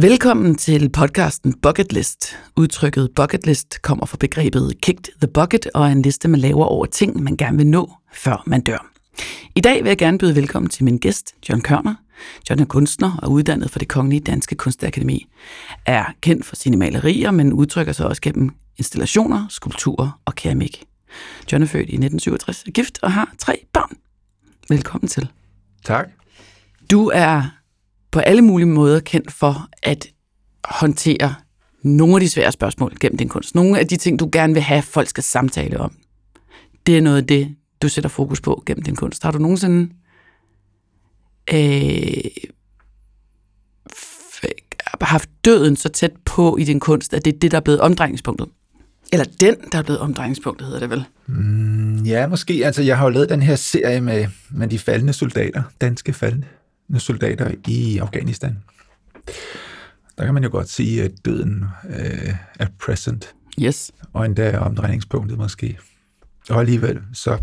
Velkommen til podcasten Bucket List. Udtrykket bucket list kommer fra begrebet kicked the bucket og er en liste, man laver over ting, man gerne vil nå, før man dør. I dag vil jeg gerne byde velkommen til min gæst, John Kørner. John er kunstner og uddannet fra det Kongelige Danske Kunstakademi. Er kendt for sine malerier, men udtrykker sig også gennem installationer, skulpturer og keramik. John er født i 1967, er gift og har tre børn. Velkommen til. Tak. Du er på alle mulige måder kendt for at håndtere nogle af de svære spørgsmål gennem din kunst. Nogle af de ting, du gerne vil have, folk skal samtale om. Det er noget af det, du sætter fokus på gennem din kunst. Har du nogensinde øh, haft døden så tæt på i din kunst, at det er det, der er blevet omdrejningspunktet? Eller den, der er blevet omdrejningspunktet, hedder det vel? Mm, ja, måske. Altså, jeg har jo lavet den her serie med, med de faldende soldater, danske faldende soldater i Afghanistan. Der kan man jo godt sige, at døden øh, er present. Yes. Og endda er omdrejningspunktet måske. Og alligevel, så,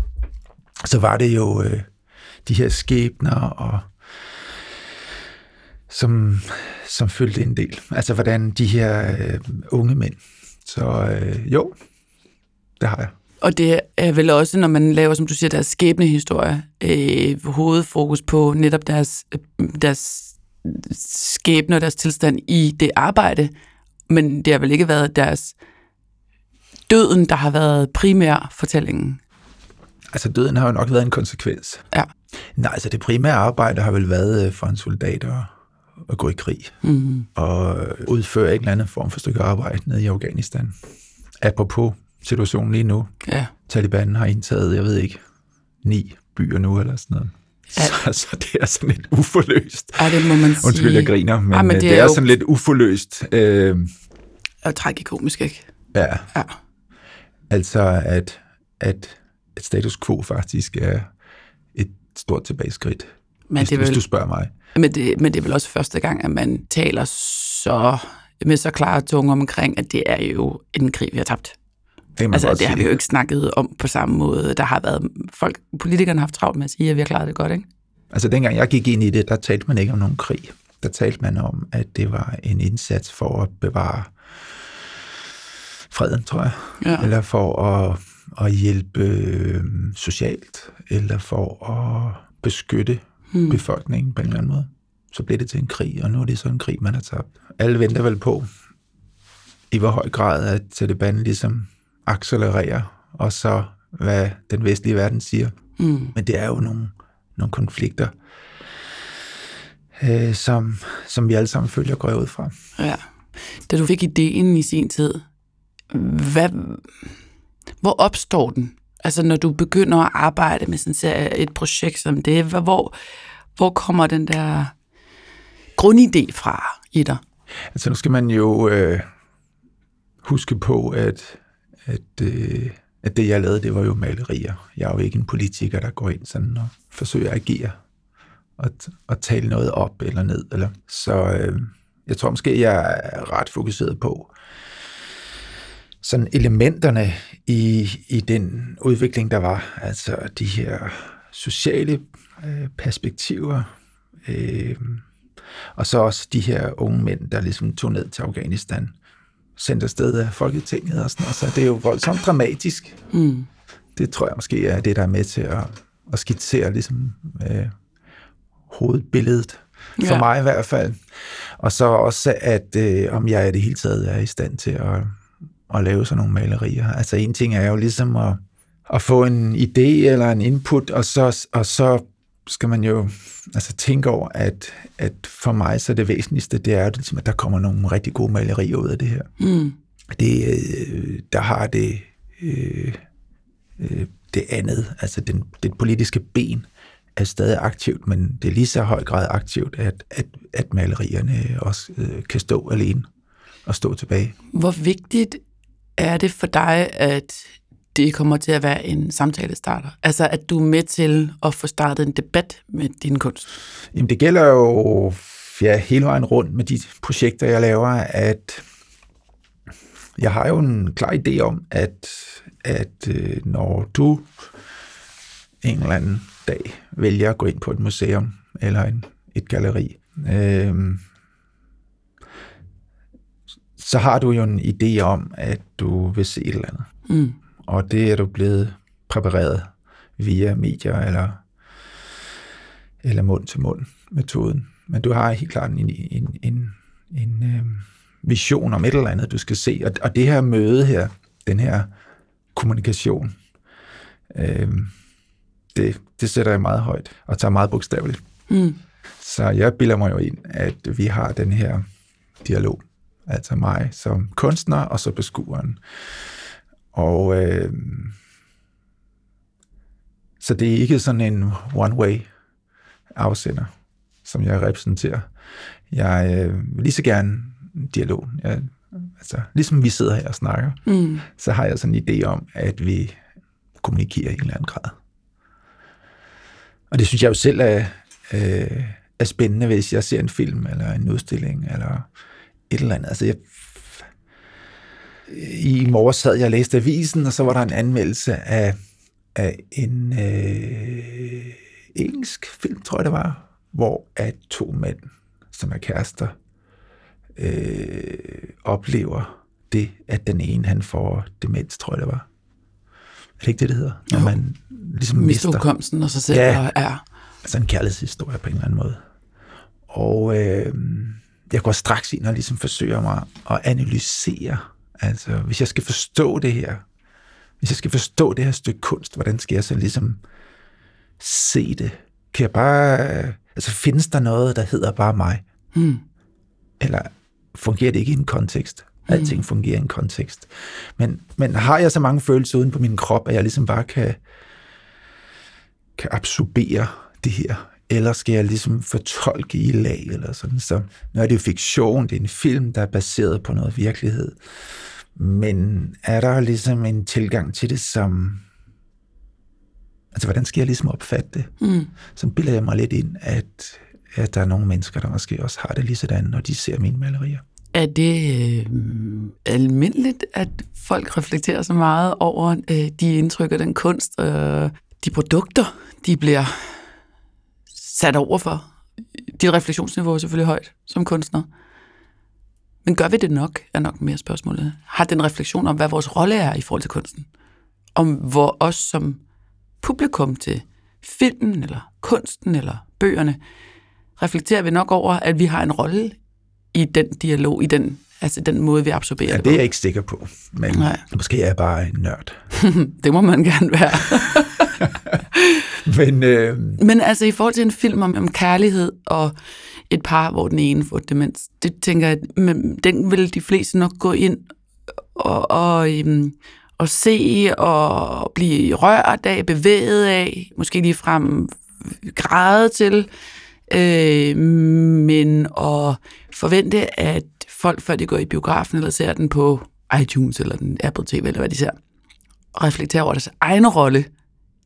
så var det jo øh, de her skæbner, og, som, som følte en del. Altså, hvordan de her øh, unge mænd. Så øh, jo, det har jeg. Og det er vel også, når man laver, som du siger, deres skæbnehistorie, øh, hovedfokus på netop deres, øh, deres skæbne og deres tilstand i det arbejde, men det har vel ikke været deres døden, der har været primær fortællingen? Altså døden har jo nok været en konsekvens. Ja. Nej, altså det primære arbejde har vel været øh, for en soldat at, at gå i krig mm. og udføre en eller anden form for stykke arbejde nede i Afghanistan. Apropos situationen lige nu. Ja. Taliban har indtaget, jeg ved ikke, ni byer nu eller sådan noget. Ja. Så, så det er sådan lidt uforløst. Ja, det må man sige. Undskyld, jeg griner, men, ja, men det, det er, er jo... sådan lidt uforløst. Øh, og tragikomisk, ikke? Ja. ja. Altså, at, at, at status quo faktisk er et stort tilbageskridt, men hvis, det vil... hvis du spørger mig. Men det, men det er vel også første gang, at man taler så med så klare tunge omkring, at det er jo en krig, vi har tabt. Det, altså, det har vi jo ikke snakket om på samme måde. Der har været folk, politikerne har haft travlt med at sige, at vi har klaret det godt, ikke? Altså dengang jeg gik ind i det, der talte man ikke om nogen krig. Der talte man om, at det var en indsats for at bevare freden, tror jeg. Ja. Eller for at, at hjælpe øh, socialt, eller for at beskytte hmm. befolkningen på en eller anden måde. Så blev det til en krig, og nu er det så en krig, man har tabt. Alle venter vel på, i hvor høj grad at Taliban ligesom accelererer, og så hvad den vestlige verden siger. Mm. Men det er jo nogle, nogle konflikter, øh, som, som vi alle sammen følger går ud fra. Ja. Da du fik ideen i sin tid, hvad, hvor opstår den? Altså når du begynder at arbejde med sådan et projekt som det, hvor, hvor kommer den der grundidé fra i dig? Altså nu skal man jo øh, huske på, at at, øh, at det, jeg lavede, det var jo malerier. Jeg er jo ikke en politiker, der går ind sådan og forsøger at agere og, og tale noget op eller ned. Eller. Så øh, jeg tror måske, jeg er ret fokuseret på sådan elementerne i, i den udvikling, der var. Altså de her sociale øh, perspektiver, øh, og så også de her unge mænd, der ligesom tog ned til Afghanistan sendt afsted af Folketinget og sådan noget, så det er jo voldsomt dramatisk. Mm. Det tror jeg måske er det, der er med til at, at skitsere ligesom, øh, hovedbilledet, for ja. mig i hvert fald. Og så også, at øh, om jeg i det hele taget er i stand til at, at lave sådan nogle malerier. Altså en ting er jo ligesom at, at få en idé eller en input, og så, og så skal man jo altså tænke over, at, at for mig så det væsentligste, det er, at der kommer nogle rigtig gode malerier ud af det her. Mm. Det, øh, der har det, øh, øh, det andet, altså den, det politiske ben, er stadig aktivt, men det er lige så høj grad aktivt, at, at, at malerierne også øh, kan stå alene og stå tilbage. Hvor vigtigt er det for dig, at det kommer til at være en samtale starter? Altså, at du er med til at få startet en debat med din kunst? Jamen, det gælder jo ja, hele vejen rundt med de projekter, jeg laver, at jeg har jo en klar idé om, at, at øh, når du en eller anden dag vælger at gå ind på et museum eller en, et galeri, øh, så har du jo en idé om, at du vil se et eller andet. Mm. Og det er du blevet præpareret via medier eller, eller mund-til-mund-metoden. Men du har helt klart en, en, en, en øh, vision om et eller andet, du skal se. Og, og det her møde her, den her kommunikation, øh, det, det sætter jeg meget højt og tager meget bogstaveligt. Mm. Så jeg bilder mig jo ind, at vi har den her dialog. Altså mig som kunstner, og så beskueren. Og øh, så det er ikke sådan en one-way afsender, som jeg repræsenterer. Jeg øh, vil lige så gerne dialog. Jeg, altså, ligesom vi sidder her og snakker, Mm. så har jeg sådan en idé om, at vi kommunikerer i en eller anden grad. Og det synes jeg jo selv er, øh, er spændende, hvis jeg ser en film, eller en udstilling, eller et eller andet. Altså, jeg, I morges sad jeg og læste avisen, og så var der en anmeldelse af, af en øh, engelsk film, tror jeg det var, hvor at to mænd, som er kærester, øh, oplever det, at den ene han får demens, tror jeg det var. Er det ikke det, det hedder? Når Jo. man ligesom Mister hukommelsen og sig selv. Ja. Ja. altså en kærlighedshistorie på en eller anden måde. Og øh, jeg går straks ind og ligesom forsøger mig at analysere, altså hvis jeg skal forstå det her, hvis jeg skal forstå det her stykke kunst, hvordan skal jeg så ligesom se det? Kan jeg bare, altså findes der noget, der hedder bare mig? Mm. Eller fungerer det ikke i en kontekst? Alting fungerer i en kontekst. Men, men har jeg så mange følelser uden på min krop, at jeg ligesom bare kan, kan absorbere det her? Eller skal jeg ligesom fortolke i lag eller sådan? Så nu er det jo fiktion, det er en film, der er baseret på noget virkelighed. Men er der ligesom en tilgang til det, som... Altså, hvordan skal jeg ligesom opfatte det? Mm. Så bilder jeg mig lidt ind, at, at der er nogle mennesker, der måske også har det lige sådan, når de ser mine malerier. Er det øh, almindeligt, at folk reflekterer så meget over øh, de indtryk og den kunst og de produkter, de bliver sat over for? Dit refleksionsniveau er selvfølgelig højt som kunstner. Men gør vi det nok, er nok mere spørgsmålet. Har den refleksion om, hvad vores rolle er i forhold til kunsten? Om hvor os som publikum til filmen, eller kunsten, eller bøgerne, reflekterer vi nok over, at vi har en rolle i den dialog, i den, altså den måde, vi absorberer Ja, det det er jeg ikke sikker på. Men Nej. måske er jeg bare en nørd. Det må man gerne være. Men øh, Men altså i forhold til en film om, om kærlighed og et par, hvor den ene får demens, det tænker jeg, men den vil de fleste nok gå ind og, og, øhm, og se og blive rørt af, bevæget af, måske lige frem græde til, øh, men at forvente, at folk, før de går i biografen eller ser den på iTunes eller den Apple TV eller hvad de ser, og reflekterer over deres egen rolle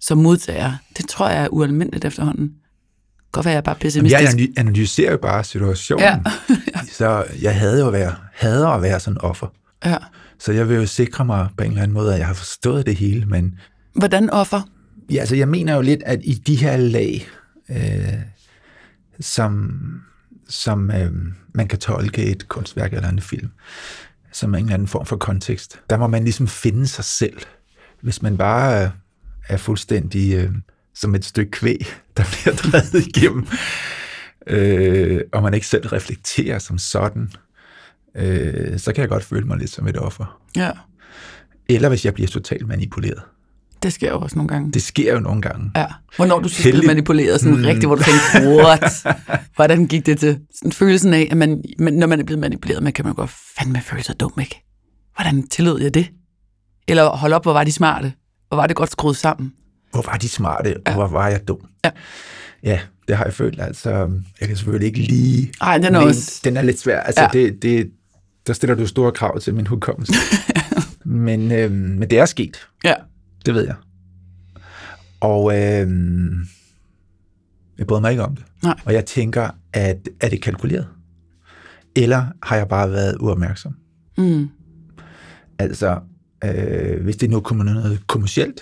som modtager, det tror jeg er ualmindeligt efterhånden. Godt være, jeg er bare pessimistisk. jeg analy- analyserer jo bare situationen. Ja. Så jeg havde jo at være, hader at være sådan offer. ja. Så jeg vil jo sikre mig på en eller anden måde, at jeg har forstået det hele. Men Hvordan offer? ja, altså, jeg mener jo lidt, at i de her lag, øh, som, som øh, man kan tolke et kunstværk eller en film, som en eller anden form for kontekst, der må man ligesom finde sig selv. Hvis man bare er, fuldstændig øh, som et stykke kvæg, der bliver drevet igennem, øh, og man ikke selv reflekterer som sådan, øh, så kan jeg godt føle mig lidt som et offer. Ja, Eller hvis jeg bliver totalt manipuleret. det sker jo også nogle gange. Det sker jo nogle gange. Ja. Hvornår du synes, Heldig- manipuleret sådan mm. rigtigt, hvor du tænkte, what? Hvordan gik det til? Sådan følelsen af, at man, man, når man er blevet manipuleret, man kan man godt fandme føle sig dum, ikke? Hvordan tillod jeg det? Eller hold op, hvor var de smarte? Hvor var det godt skruet sammen? Hvor var de smarte, og hvor var jeg dum? Ja. Ja, det har jeg følt. Altså, jeg kan selvfølgelig ikke lige... Ej, den er men også- Den er lidt svær. Altså, Ja. ja. det, det, der stiller du store krav til min hukommelse. men, øhm, men det er sket. Ja. Det ved jeg. Og øhm, jeg bryder mig ikke om det. Nej. Og jeg tænker, at er det kalkuleret? Eller har jeg bare været uopmærksom? Mm. Altså, øh, hvis det nu kommer noget kommercielt,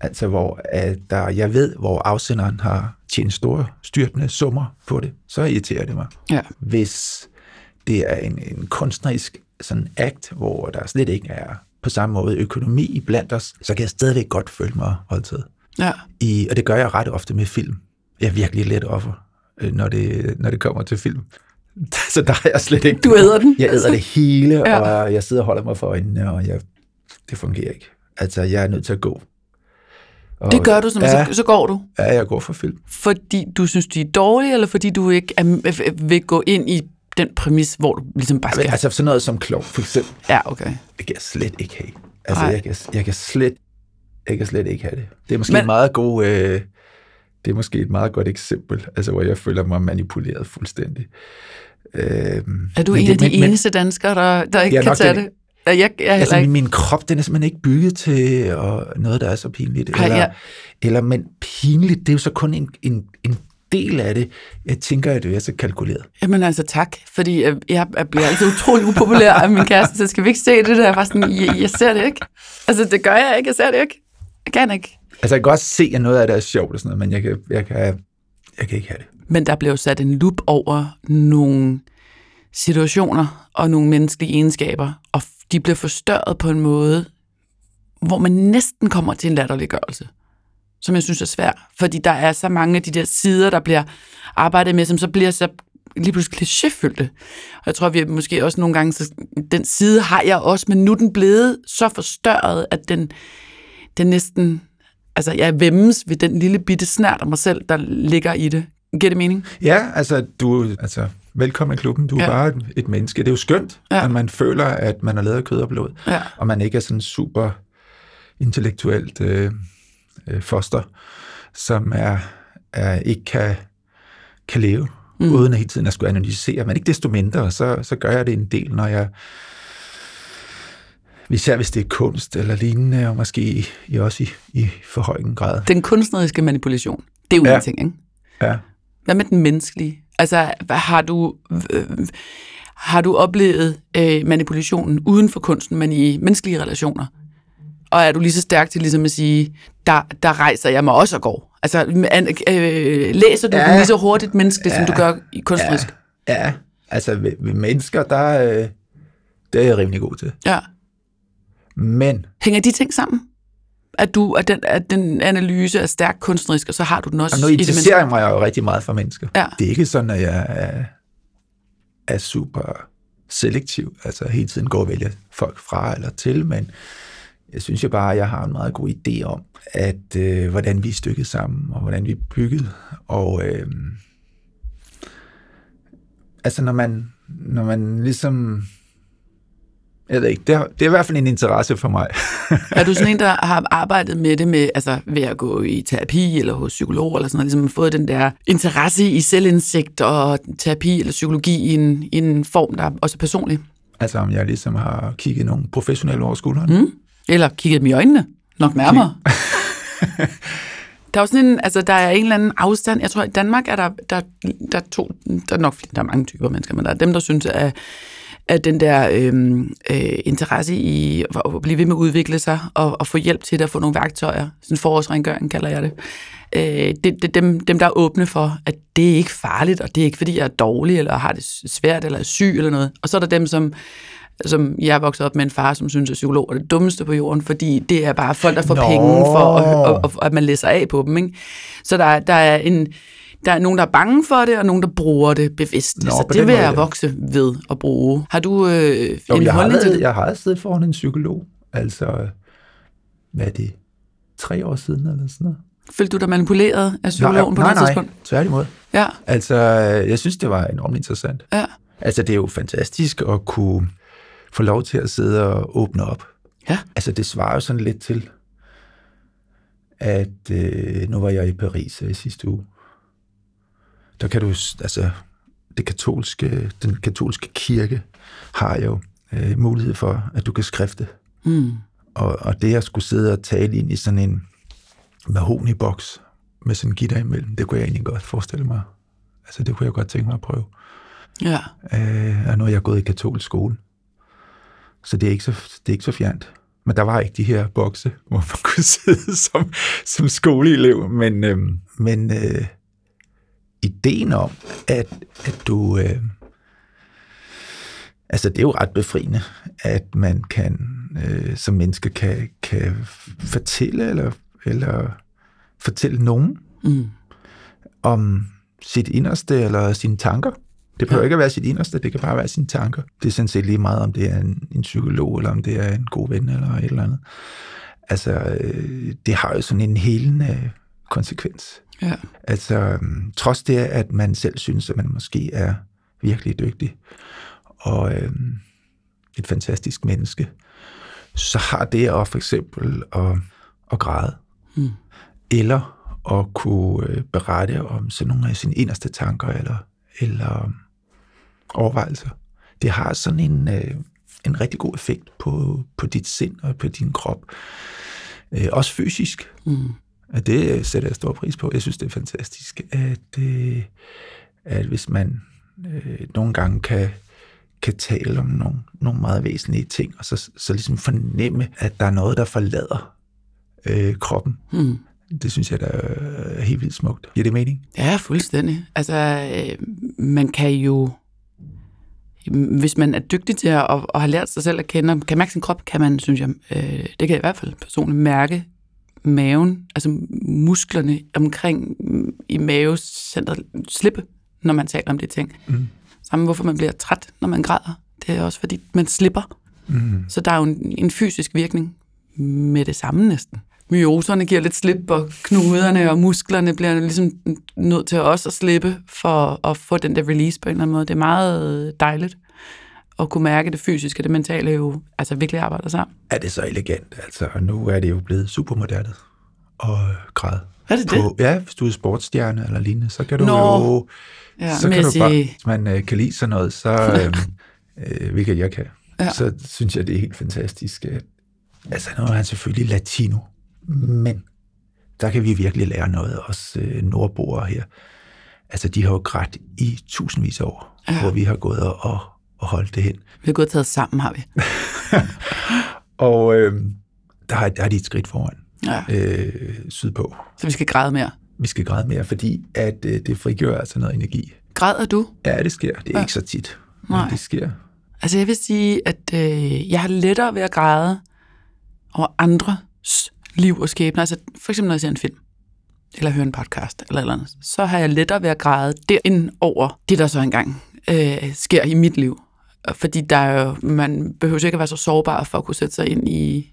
altså hvor at der, jeg ved, hvor afsenderen har tjent store styrtende summer på det, så irriterer det mig. Ja. Hvis det er en, en kunstnerisk sådan akt, hvor der slet ikke er på samme måde økonomi blandt os, så kan jeg stadigvæk godt føle mig voldtaget. Ja. I, og det gør jeg ret ofte med film. Jeg er virkelig let offer, øh, når det, når det kommer til film. Så der er jeg slet ikke... Du æder den. Jeg æder det hele, Ja. og jeg sidder og holder mig for øjnene, og jeg, det fungerer ikke. Altså, jeg er nødt til at gå. Og, Det gør du, så, ja, så, så går du. Ja, jeg går for film. Fordi du synes, de er dårlige, eller fordi du ikke er, vil gå ind i den præmis, hvor du ligesom bare skal... Altså sådan noget som klog, for eksempel, Ja, okay. det kan jeg slet ikke have. Altså, jeg kan, jeg, kan slet, jeg kan slet ikke have det. Det er måske Men, en meget god... Øh, det er måske et meget godt eksempel, altså hvor jeg føler mig manipuleret fuldstændig. Øh, Er du en af de eneste danskere, der, der ikke Jeg kan tage den- det? Jeg, jeg heller Altså, ikke. min krop, den er simpelthen ikke bygget til og noget, der er så pinligt. Ej, Eller, ja. eller men pinligt, det er jo så kun en, en, en del af det. Jeg tænker, at det er så kalkuleret. Jamen altså tak, fordi jeg, jeg bliver altid utrolig upopulær af min kæreste, så skal vi ikke se det der? Jeg, sådan, jeg, jeg ser det ikke. Altså det gør jeg ikke, jeg ser det ikke. Jeg kan ikke. Altså, jeg kan godt se, at noget af det er sjovt og sådan noget, men jeg kan, jeg kan, jeg kan ikke have det. Men der blev sat en lup over nogle situationer og nogle menneskelige egenskaber, og de blev forstørret på en måde, hvor man næsten kommer til en latterliggørelse, som jeg synes er svær, fordi der er så mange af de der sider, der bliver arbejdet med, som så bliver så lige pludselig klichéfyldte. Og jeg tror, vi måske også nogle gange, så den side har jeg også, men nu er den blevet så forstørret, at den, den næsten, altså jeg vemmes ved den lille bitte snært af mig selv, der ligger i det. Giver det mening? Ja, altså, du, altså, velkommen i klubben. Du er Ja. bare et, et menneske. Det er jo skønt, Ja. at man føler, at man er lavet kød og blod, Ja. og man ikke er sådan super intellektuelt øh, øh, foster, som er, er ikke kan, kan leve, mm. uden at hele tiden at skulle analysere. Men ikke desto mindre, så, så gør jeg det en del, når jeg især hvis det er kunst eller lignende, og måske i, også i, i for høj en grad. Den kunstneriske manipulation, det er jo ja. Ja. en ting, ikke? Ja. Hvad med den menneskelige? Altså, hvad har du, øh, har du oplevet øh, manipulationen uden for kunsten, men i menneskelige relationer? Og er du lige så stærk til ligesom at sige, der, der rejser jeg mig også og går? Altså, an, øh, læser du ja. Ja. lige så hurtigt menneskeligt, ja. som du gør i kunstnerisk? Ja, altså ved, ved mennesker, der, øh, det er jeg rimelig god til. Ja. Men Hænger de ting sammen? At, du, at, den, at den analyse er stærk kunstnerisk, og så har du den også og nu interesserer jeg mig jo rigtig meget for mennesker. Ja. Det er ikke sådan, at jeg er, er super selektiv, altså hele tiden går og vælger folk fra eller til, men jeg synes jo bare, at jeg har en meget god idé om, at øh, hvordan vi er stykket sammen, og hvordan vi er bygget, og øh, altså når man, når man ligesom, jeg ved ikke, det er, det er i hvert fald en interesse for mig. Er du sådan en, der har arbejdet med det med, altså ved at gå i terapi eller hos psykolog eller sådan noget, ligesom fået den der interesse i selvindsigt og terapi eller psykologi i en, i en form, der også er personlig? altså om jeg ligesom har kigget nogle professionelle over skulderen. Mm? Eller kigget dem i øjnene? Nok nærmere. Der er jo sådan en, altså der er en eller anden afstand. Jeg tror, i Danmark er der, der, der, er to, der er nok der er mange typer mennesker, men der er dem, der synes, at, at den der øhm, øh, interesse i at blive ved med at udvikle sig og, og få hjælp til det, at få nogle værktøjer, sådan forårsrengøring kalder jeg det, øh, det, det dem, dem, der er åbne for, at det er ikke farligt, og det er ikke, fordi jeg er dårlig, eller har det svært, eller er syg, eller noget. Og så er der dem, som som jeg er vokset op med en far, som synes, at psykolog er det dummeste på jorden, fordi det er bare folk, der får Nå. penge for, at, at, at, at man læser af på dem. Ikke? Så der, er- der er en der er nogen, der er bange for det, og nogen, der bruger det bevidst. Nå, så på det vil måde, jeg vokse ved at bruge. Har du øh, Jo, en jeg, har holdning til været, det? jeg har siddet foran en psykolog, altså, hvad er det, tre år siden eller sådan noget? Følte du dig manipuleret af psykologen på nej, det nej, tidspunkt? tværtimod. Ja, Altså, jeg synes, det var enormt interessant. ja, Altså, det er jo fantastisk at kunne få lov til at sidde og åbne op. ja. Altså, det svarer jo sådan lidt til, at øh, nu var jeg i Paris øh, i sidste uge. Der kan du, altså, det katolske, den katolske kirke har jo øh, mulighed for, at du kan skrifte. Mm. Og, og det at skulle sidde og tale ind i sådan en mahogni-boks med sådan en gitter imellem, det kunne jeg egentlig godt forestille mig. Altså, det kunne jeg godt tænke mig at prøve. Ja, Øh, og nu er jeg gået i katolsk skole. Så det er ikke så, det er ikke så fjernt. Men der var ikke de her bokse, hvor man kunne sidde som, som skoleelev. Men, øh, men øh, ideen om, at, at du... Øh, Altså, det er jo ret befriende, at man kan, øh, som menneske kan, kan fortælle, eller, eller fortælle nogen Mm. om sit inderste eller sine tanker. Det behøver Ja. ikke at være sit inderste, det kan bare være sine tanker. Det er sådan set lige meget, om det er en, en psykolog, eller om det er en god ven, eller et eller andet. Altså, øh, det har jo sådan en helende konsekvens. Ja. Altså, øhm, trods det, at man selv synes, at man måske er virkelig dygtig, og øhm, et fantastisk menneske, så har det at for eksempel at, at græde, Mm. eller at kunne øh, berette om sådan nogle af sine inderste tanker, eller, eller øhm, overvejelser. Det har sådan en, øh, en rigtig god effekt på, på dit sind og på din krop. Øh, også fysisk. Mm. Og det sætter jeg stor pris på. Jeg synes, det er fantastisk, at, øh, at hvis man øh, nogle gange kan, kan tale om nogle, nogle meget væsentlige ting, og så, så ligesom fornemme, at der er noget, der forlader øh, kroppen. Mm. Det synes jeg, der er helt vildt smukt. Giver det mening? Ja, fuldstændig. Altså, øh, man kan jo, hvis man er dygtig til at, og, og har lært sig selv at kende, kan mærke sin krop, kan man, synes jeg, øh, det kan jeg i hvert fald personligt mærke maven, altså musklerne omkring mm, i mavecentret slippe, når man taler om de ting. Mm. Samme hvorfor man bliver træt, når man græder. Det er også fordi, man slipper. Mm. Så der er jo en, en fysisk virkning med det samme næsten. Myoserne giver lidt slip, og knuderne og musklerne bliver ligesom nødt til også at slippe for at få den der release på en eller anden måde. Det er meget dejligt at kunne mærke det fysiske og det mentale jo altså virkelig arbejder sammen. Er det så elegant? Altså, nu er det jo blevet supermoderne og græd. Er det det? På, ja, hvis du er sportsstjerne eller lignende, så kan du Nå. jo... Ja, så kan du bare, hvis man øh, kan lide sådan noget, så, øh, øh, hvilket jeg kan, Ja. så synes jeg, det er helt fantastisk. Altså, nu er han selvfølgelig latino, men der kan vi virkelig lære noget, os øh, nordboere her. Altså, de har jo grædt i tusindvis af år, ja. hvor vi har gået og, og, og holdt det hen. Vi har gået taget sammen, har vi. Og øh, der, har, der er de et skridt foran Ja. øh, sydpå. Så vi skal græde mere. Vi skal græde mere, fordi at øh, det frigør altså noget energi. Græder du? Ja, det sker. Det er Ja. ikke så tit, men Nej. det sker. Altså jeg vil sige, at øh, jeg har lettere ved at græde over andres liv og skæbne. Altså for eksempel når jeg ser en film, eller hører en podcast, eller eller andet, så har jeg lettere ved at græde derind over det, der så engang øh, sker i mit liv. Fordi der er man behøver ikke at være så sårbar for at kunne sætte sig ind i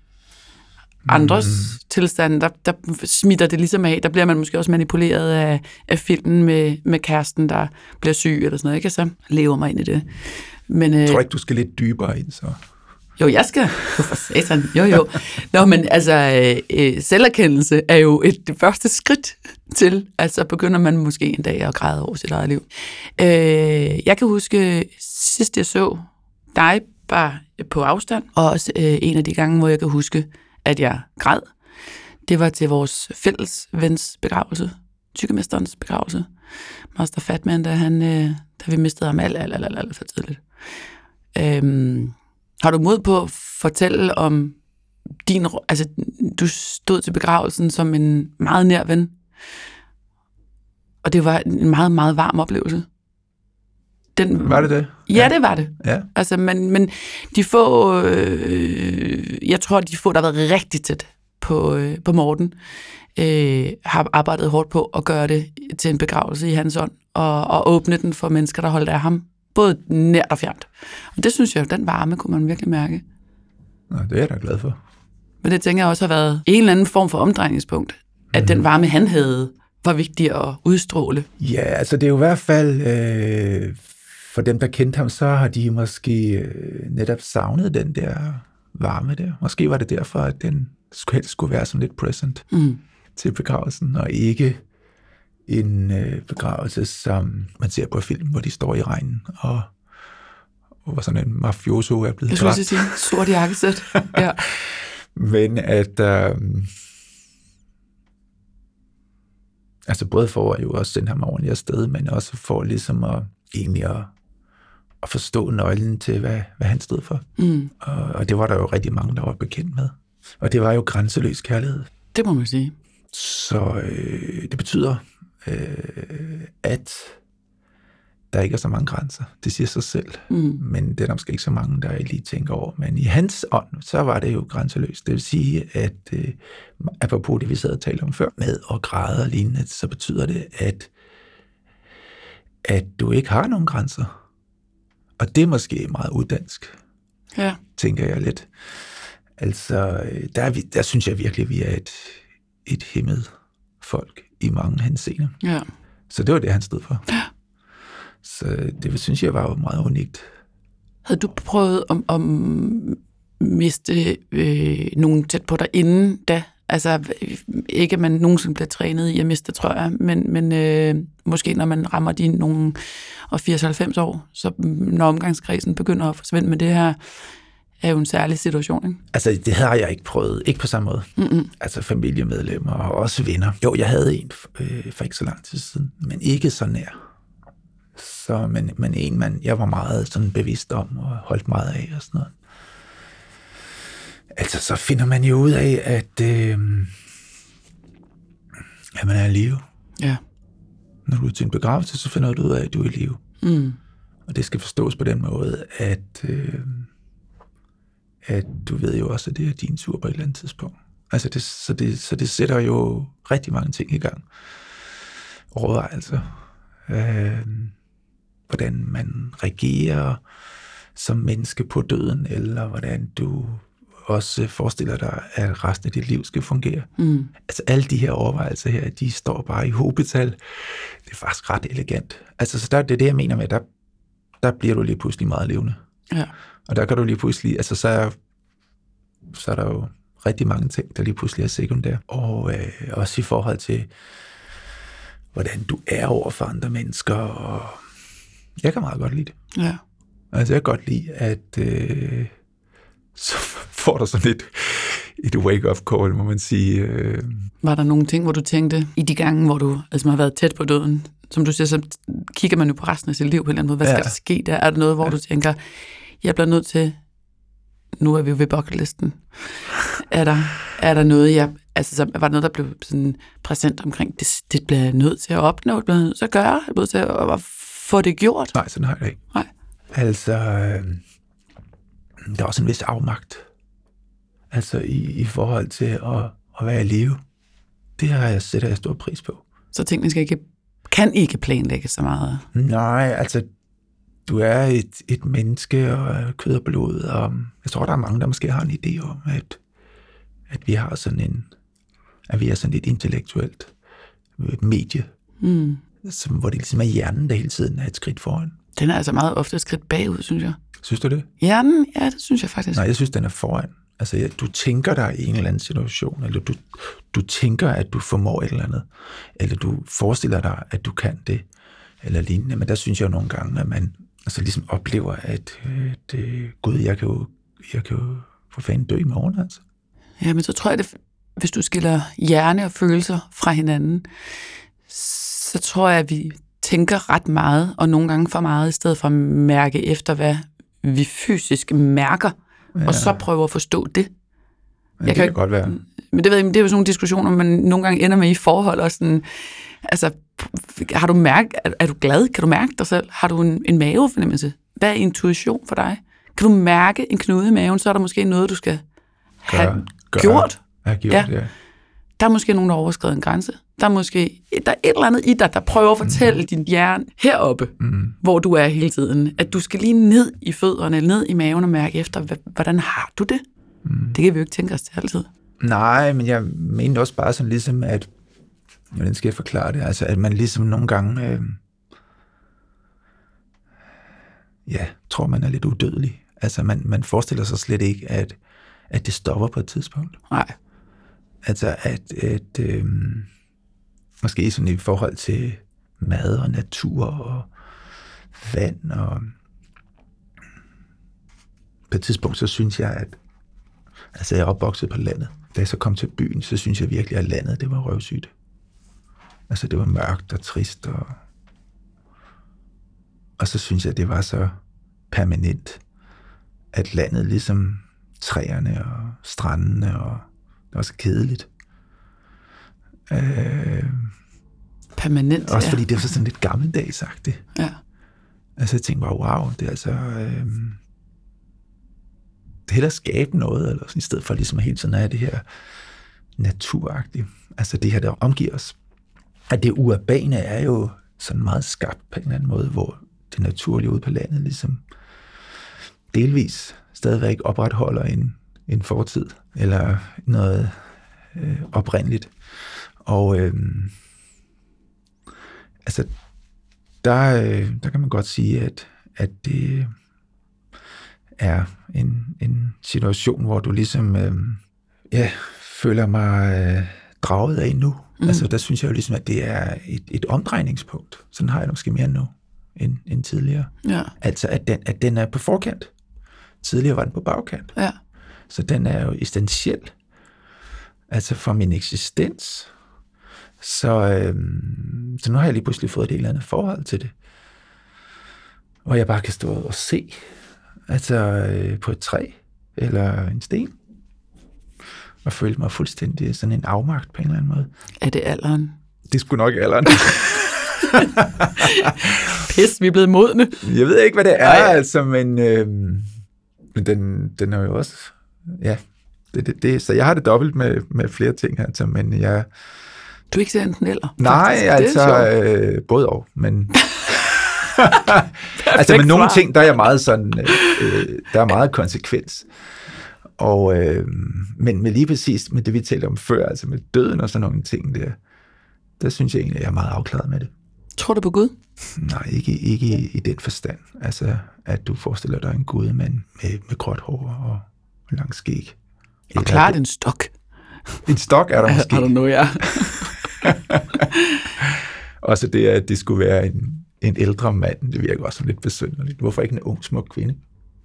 andres mm. tilstande. Der, der smitter det ligesom af. Der bliver man måske også manipuleret af, af filmen med, med kæresten, der bliver syg eller sådan noget. Ikke? Så lever mig ind i det. Men, øh, Jeg tror ikke, du skal lidt dybere ind, så jo, jeg skal. Jo, for satan. Jo, jo. Nå, men altså, øh, øh, selverkendelse er jo et det første skridt til, altså begynder man måske en dag at græde over sit eget liv. Øh, jeg kan huske, sidst jeg så dig bare på afstand, og også øh, en af de gange, hvor jeg kan huske, at jeg græd, det var til vores fælles vens begravelse, tykkemesterens begravelse. Master Fatman, da, han, øh, da vi mistede ham alt, alt, alt, alt, alt for tidligt. Øhm, har du mod på at fortælle om din... Altså, du stod til begravelsen som en meget nær ven. Og det var en meget, meget varm oplevelse. Den, Var det det? Ja, det var det. Ja. Altså, men, men de få... Øh, jeg tror, de få, der har været rigtig tæt på, øh, på Morten, øh, har arbejdet hårdt på at gøre det til en begravelse i hans ånd, og, og åbne den for mennesker, der holdt af ham. Både nært og fjernt. Og det synes jeg, den varme kunne man virkelig mærke. Nå, det er jeg da glad for. Men det tænker jeg også har været en eller anden form for omdrejningspunkt. At den varme, han havde, var vigtig at udstråle. Ja, altså det er jo i hvert fald, øh, for dem, der kendte ham, så har de måske øh, netop savnet den der varme der. Måske var det derfor, at den skulle helst skulle være sådan lidt present Mm. til begravelsen, og ikke en øh, begravelse, som man ser på film, hvor de står i regnen, og hvor sådan en mafioso er blevet Jeg skulle dræbt. sige, sort jakkesæt. ja. Men at... Øh, altså både for at jo også sende ham ordentligt afsted, men også for ligesom at egentlig at, at forstå nøglen til, hvad, hvad han stod for. Mm. Og, og det var der jo rigtig mange, der var bekendt med. Og det var jo grænseløs kærlighed. Det må man sige. Så øh, det betyder, øh, at der ikke er så mange grænser. Det siger sig selv. Mm. Men det er der måske ikke så mange, der lige tænker over. Men i hans ånd, så var det jo grænseløst. Det vil sige, at øh, apropos det, vi sad og talte om før, med at græde og lignende, så betyder det, at, at du ikke har nogen grænser. Og det er måske meget uddansk, Ja. tænker jeg lidt. Altså, øh, der, er vi, der synes jeg virkelig, at vi er et, et hemmet folk i mange henseender. Ja. Så det var det, han stod for. Så det synes jeg var meget unikt. Havde du prøvet at, at miste øh, nogen tæt på dig inden da? Altså ikke at man nogensinde bliver trænet i at miste, tror jeg, men, men øh, måske når man rammer de nogle og 80-90 år, så når omgangskredsen begynder at forsvinde, men det her er jo en særlig situation, ikke? Altså, det har jeg ikke prøvet. Ikke på samme måde. Mm-mm. Altså familiemedlemmer og også venner. Jo, jeg havde en øh, for ikke så lang tid siden, men ikke så nær. Så, men, men en, man, jeg var meget sådan bevidst om og holdt meget af og sådan noget. Altså, så finder man jo ud af, at, øh, at man er i live. Ja. Når du er til en begravelse, så finder du ud af, at du er i live. Mm. Og det skal forstås på den måde, at, øh, at du ved jo også, at det er din tur på et eller andet tidspunkt. Altså det, så, det, så det sætter jo rigtig mange ting i gang. Overvejelser. Øh, hvordan man reagerer som menneske på døden, eller hvordan du også forestiller dig, at resten af dit liv skal fungere. Mm. Altså alle de her overvejelser her, de står bare i hobetal. Det er faktisk ret elegant. Altså så der, det er det, jeg mener med, der, der bliver du lige pludselig meget levende. Ja. Og der kan du lige pludselig, altså så er, så er der jo rigtig mange ting, der lige pludselig er sekundære. Og øh, også i forhold til, hvordan du er over for andre mennesker. Og jeg kan meget godt lide det. Ja. Altså jeg kan godt lide, at øh, så får du sådan et, et wake-up call, må man sige. Øh, Var der nogle ting, hvor du tænkte, i de gange, hvor du altså, har været tæt på døden, som du siger, så kigger man jo på resten af sit liv på en eller anden måde. Hvad skal Ja. der ske der? Er der noget, hvor ja. du tænker, jeg bliver nødt til, nu er vi jo ved bucketlisten, er der, er der noget, jeg, altså så var der noget, der blev sådan præsent omkring, det, det bliver jeg nødt til at opnå, det bliver jeg nødt til at gøre, jeg bliver nødt til at, at få det gjort. nej, sådan har jeg det ikke. Nej. Altså, øh, der er også en vis afmagt. Altså i, i forhold til at, at være i live. Det har jeg, sætter jeg stor pris på. Så tingene skal ikke, kan ikke planlægge så meget. Nej, altså, du er et, et menneske og kød og blod, og jeg tror, der er mange, der måske har en idé om, at, at vi har sådan en, at vi er sådan et intellektuelt øh, medie, Mm. som, hvor det ligesom er hjernen, der hele tiden er et skridt foran. Den er altså meget ofte et skridt bagud, synes jeg. Synes du det? Hjernen, ja, det synes jeg faktisk. Nej, jeg synes, den er foran. Altså, ja, du tænker dig i en eller anden situation, eller du, du tænker, at du formår et eller andet, eller du forestiller dig, at du kan det, eller lignende. Men der synes jeg jo nogle gange, at man altså ligesom oplever, at øh, det, gud, jeg kan jo, jeg kan jo for fanden dø i morgen, altså. Ja, men så tror jeg, at hvis du skiller hjerne og følelser fra hinanden, så tror jeg, at vi tænker ret meget, og nogle gange for meget, i stedet for at mærke efter, hvad vi fysisk mærker, ja. og så prøve at forstå det. Men Jeg det kan kan godt være. Men det, ved jeg, det er jo sådan nogle diskussioner, man nogle gange ender med i forhold. Og sådan, altså, har du mærke, er, er du glad? Kan du mærke dig selv? Har du en, en mavefornemmelse? Hvad er intuition for dig? Kan du mærke en knude i maven, så er der måske noget, du skal have Gør- gør- gjort. Ja, gjort, Ja. ja. Der er måske nogen, der har overskrevet en grænse. Der er måske der er et eller andet i dig, der prøver at fortælle mm. din hjerne heroppe, Mm. hvor du er hele tiden, at du skal lige ned i fødderne, eller ned i maven og mærke efter, hvordan har du det? Mm. Det kan vi jo ikke tænke os til altid. Nej, men jeg mener også bare sådan ligesom, at, hvordan skal jeg forklare det, altså at man ligesom nogle gange, øh, ja, tror man er lidt udødelig. Altså man, man forestiller sig slet ikke, at, at det stopper på et tidspunkt. Nej. Altså at, at øh, måske sådan i forhold til mad og natur og vand og på et tidspunkt, så synes jeg, at altså jeg er opvokset på landet. Da jeg så kom til byen, så synes jeg virkelig, at landet, det var røvsygt. Altså det var mørkt og trist, og, og så synes jeg, det var så permanent, at landet ligesom træerne og strandene, og det var så kedeligt. Øh, Permanent, også ja. fordi det var så sådan lidt gammeldagsagtigt. ja. Altså jeg tænkte bare, wow, det er altså... Øh, det er hellere skabe noget, eller sådan, i stedet for ligesom hele tiden at have det her naturagtige. Altså det her, der omgiver os. At det urbane er jo sådan meget skarpt på en eller anden måde, hvor det naturlige ude på landet ligesom delvis stadigvæk opretholder en, en fortid, eller noget øh, oprindeligt. Og øh, altså, der, øh, der kan man godt sige, at, at det er en, en situation, hvor du ligesom øh, ja, føler mig øh, draget af nu. Mm. Altså, der synes jeg jo ligesom, at det er et, et omdrejningspunkt. Sådan har jeg måske mere nu end, end tidligere. Ja. Altså, at den, at den er på forkant. Tidligere var den på bagkant. Ja. Så den er jo essentiel. Altså for min eksistens. Så, øhm, så nu har jeg lige pludselig fået et eller andet forhold til det. Hvor jeg bare kan stå og se. Altså øh, på et træ eller en sten. Og føle mig fuldstændig sådan en afmagt på en eller anden måde. Er det alderen? Det skulle nok alderen. Pis, vi er blevet modne. Jeg ved ikke, hvad det er, Nej. altså, men, øh, men den, den er jo også... Ja, det, det, det, så jeg har det dobbelt med, med flere ting, altså, men jeg... Du er ikke enten eller. Nej, faktisk. Altså, øh, både og, men... altså, med nogle ting, der er jeg meget sådan... Øh, der er meget konsekvens. Og, øh, men med lige præcis med det, vi talte om før, altså med døden og sådan nogle ting der, der synes jeg egentlig, at jeg er meget afklaret med det. Tror du på Gud? Nej, ikke, ikke i, i den forstand. Altså, at du forestiller dig en gud mand med, med gråt hår og lang skæg. Og klart en stok. En stok er der Er måske. der noget, ja. Også det, at det skulle være en, en ældre mand, det virker også lidt besynderligt. Hvorfor ikke en ung, smuk kvinde?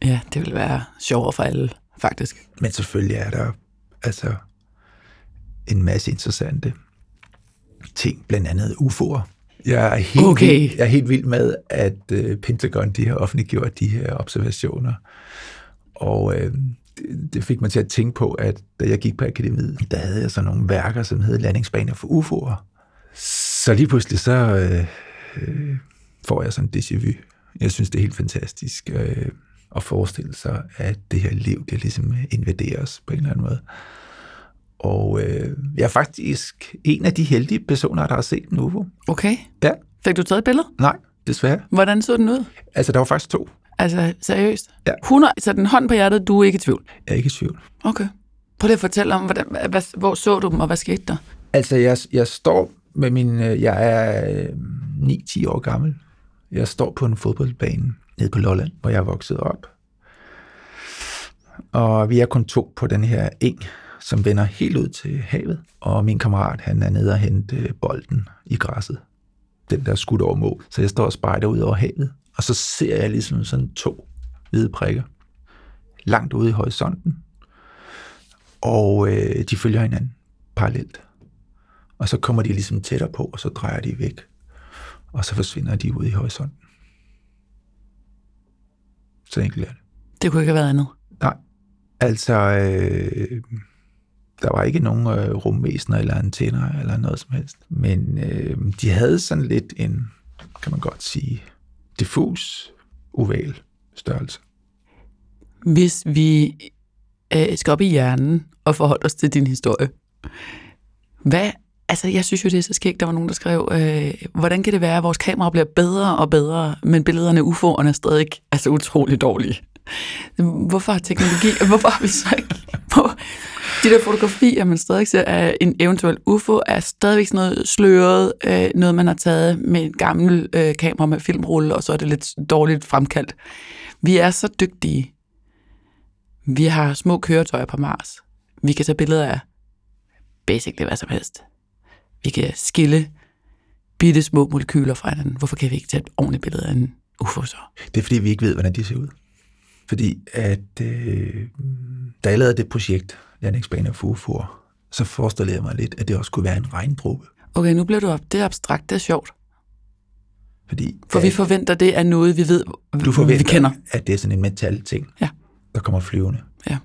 Ja, det vil være sjovere for alle, faktisk. Men selvfølgelig er der altså en masse interessante ting, blandt andet UFO'er. Jeg er helt, Okay. vild, jeg er helt vild med, at uh, Pentagon de har offentliggjort de her observationer. Og det, det fik mig til at tænke på, at da jeg gik på akademiet, der havde jeg sådan nogle værker, som hed Landingsbaner for UFO'er. Så lige pludselig så øh, øh, får jeg sådan en déjà vu. Jeg synes, det er helt fantastisk øh, at forestille sig, at det her liv, det ligesom invaderer os på en eller anden måde. Og øh, jeg er faktisk en af de heldige personer, der har set en UFO. Okay. Ja. Fik du taget et billede? Nej, desværre. Hvordan så den ud? Altså, der var faktisk to. Altså, seriøst? Ja. 100, så den hånd på hjertet, du er ikke i tvivl? Jeg er ikke i tvivl. Okay. Prøv lige at fortælle om, hvordan, hvad, hvor så du dem, og hvad skete der? Altså, jeg, jeg står med min... øh, Jeg er øh, 9-10 år gammel. Jeg står på en fodboldbane nede på Lolland, hvor jeg er vokset op. Og vi er kun to på den her eng, som vender helt ud til havet. Og min kammerat, han er nede og hente øh, bolden i græsset. Den der skudt over mål. Så jeg står og spejder ud over havet. Og så ser jeg ligesom sådan to hvide prikker. Langt ude i horisonten. Og øh, de følger hinanden parallelt. Og så kommer de ligesom tættere på, og så drejer de væk. Og så forsvinder de ud i horisonten. Så enkelt er det. Det kunne ikke have været andet. Nej, altså, øh, der var ikke nogen øh, rumvæsener eller antenner eller noget som helst. Men øh, de havde sådan lidt en, kan man godt sige, diffus, oval størrelse. Hvis vi øh, skal op i hjernen og forholde os til din historie, hvad, altså jeg synes jo, det er så skægt, der var nogen, der skrev, øh, hvordan kan det være, at vores kamera bliver bedre og bedre, men billederne UFO'erne er stadig altså utrolig dårlige. Hvorfor har teknologi, hvorfor har vi så ikke på de der fotografier, man stadig ser af en eventuel UFO, er stadigvæk sådan noget sløret, øh, noget man har taget med et gammelt øh, kamera med filmrulle, og så er det lidt dårligt fremkaldt. Vi er så dygtige. Vi har små køretøjer på Mars. Vi kan tage billeder af basically hvad som helst. Vi kan skille bitte små molekyler fra hinanden. Hvorfor kan vi ikke tage et ordentligt billede af en UFO så? Det er fordi, vi ikke ved, hvordan de ser ud. Fordi at øh, da jeg lavede det projekt, Landingsbaner for UFO'er, så forestillede jeg mig lidt, at det også kunne være en regndråbe. Okay, nu bliver du op. Det er abstrakt, det er sjovt. Fordi For vi forventer, det er noget, vi ved, du forventer, vi kender. at det er sådan en metal ting, Ja. der kommer flyvende. Ja.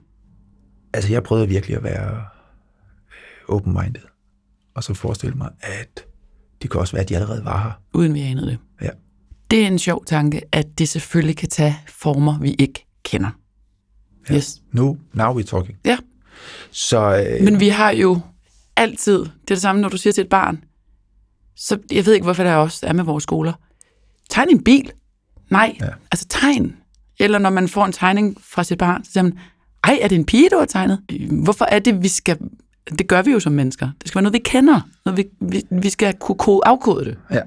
Altså, jeg prøvede virkelig at være øh, open-minded, og så forestille mig, at det kan også være, at de allerede var her. Uden vi anede det. Ja. Det er en sjov tanke, at det selvfølgelig kan tage former, vi ikke kender. Ja. Yes. Nu, now we're talking. Ja. Så øh, Men vi har jo altid, det er det samme, når du siger til et barn, så jeg ved ikke, hvorfor der også er med vores skoler. Tegn en bil. Nej, ja. Altså tegn. Eller når man får en tegning fra sit barn, så siger man, ej, er det en pige, du har tegnet? Hvorfor er det, vi skal... Det gør vi jo som mennesker. Det skal være noget, vi kender. Noget, vi, vi, vi skal kunne kode, afkode det. ja.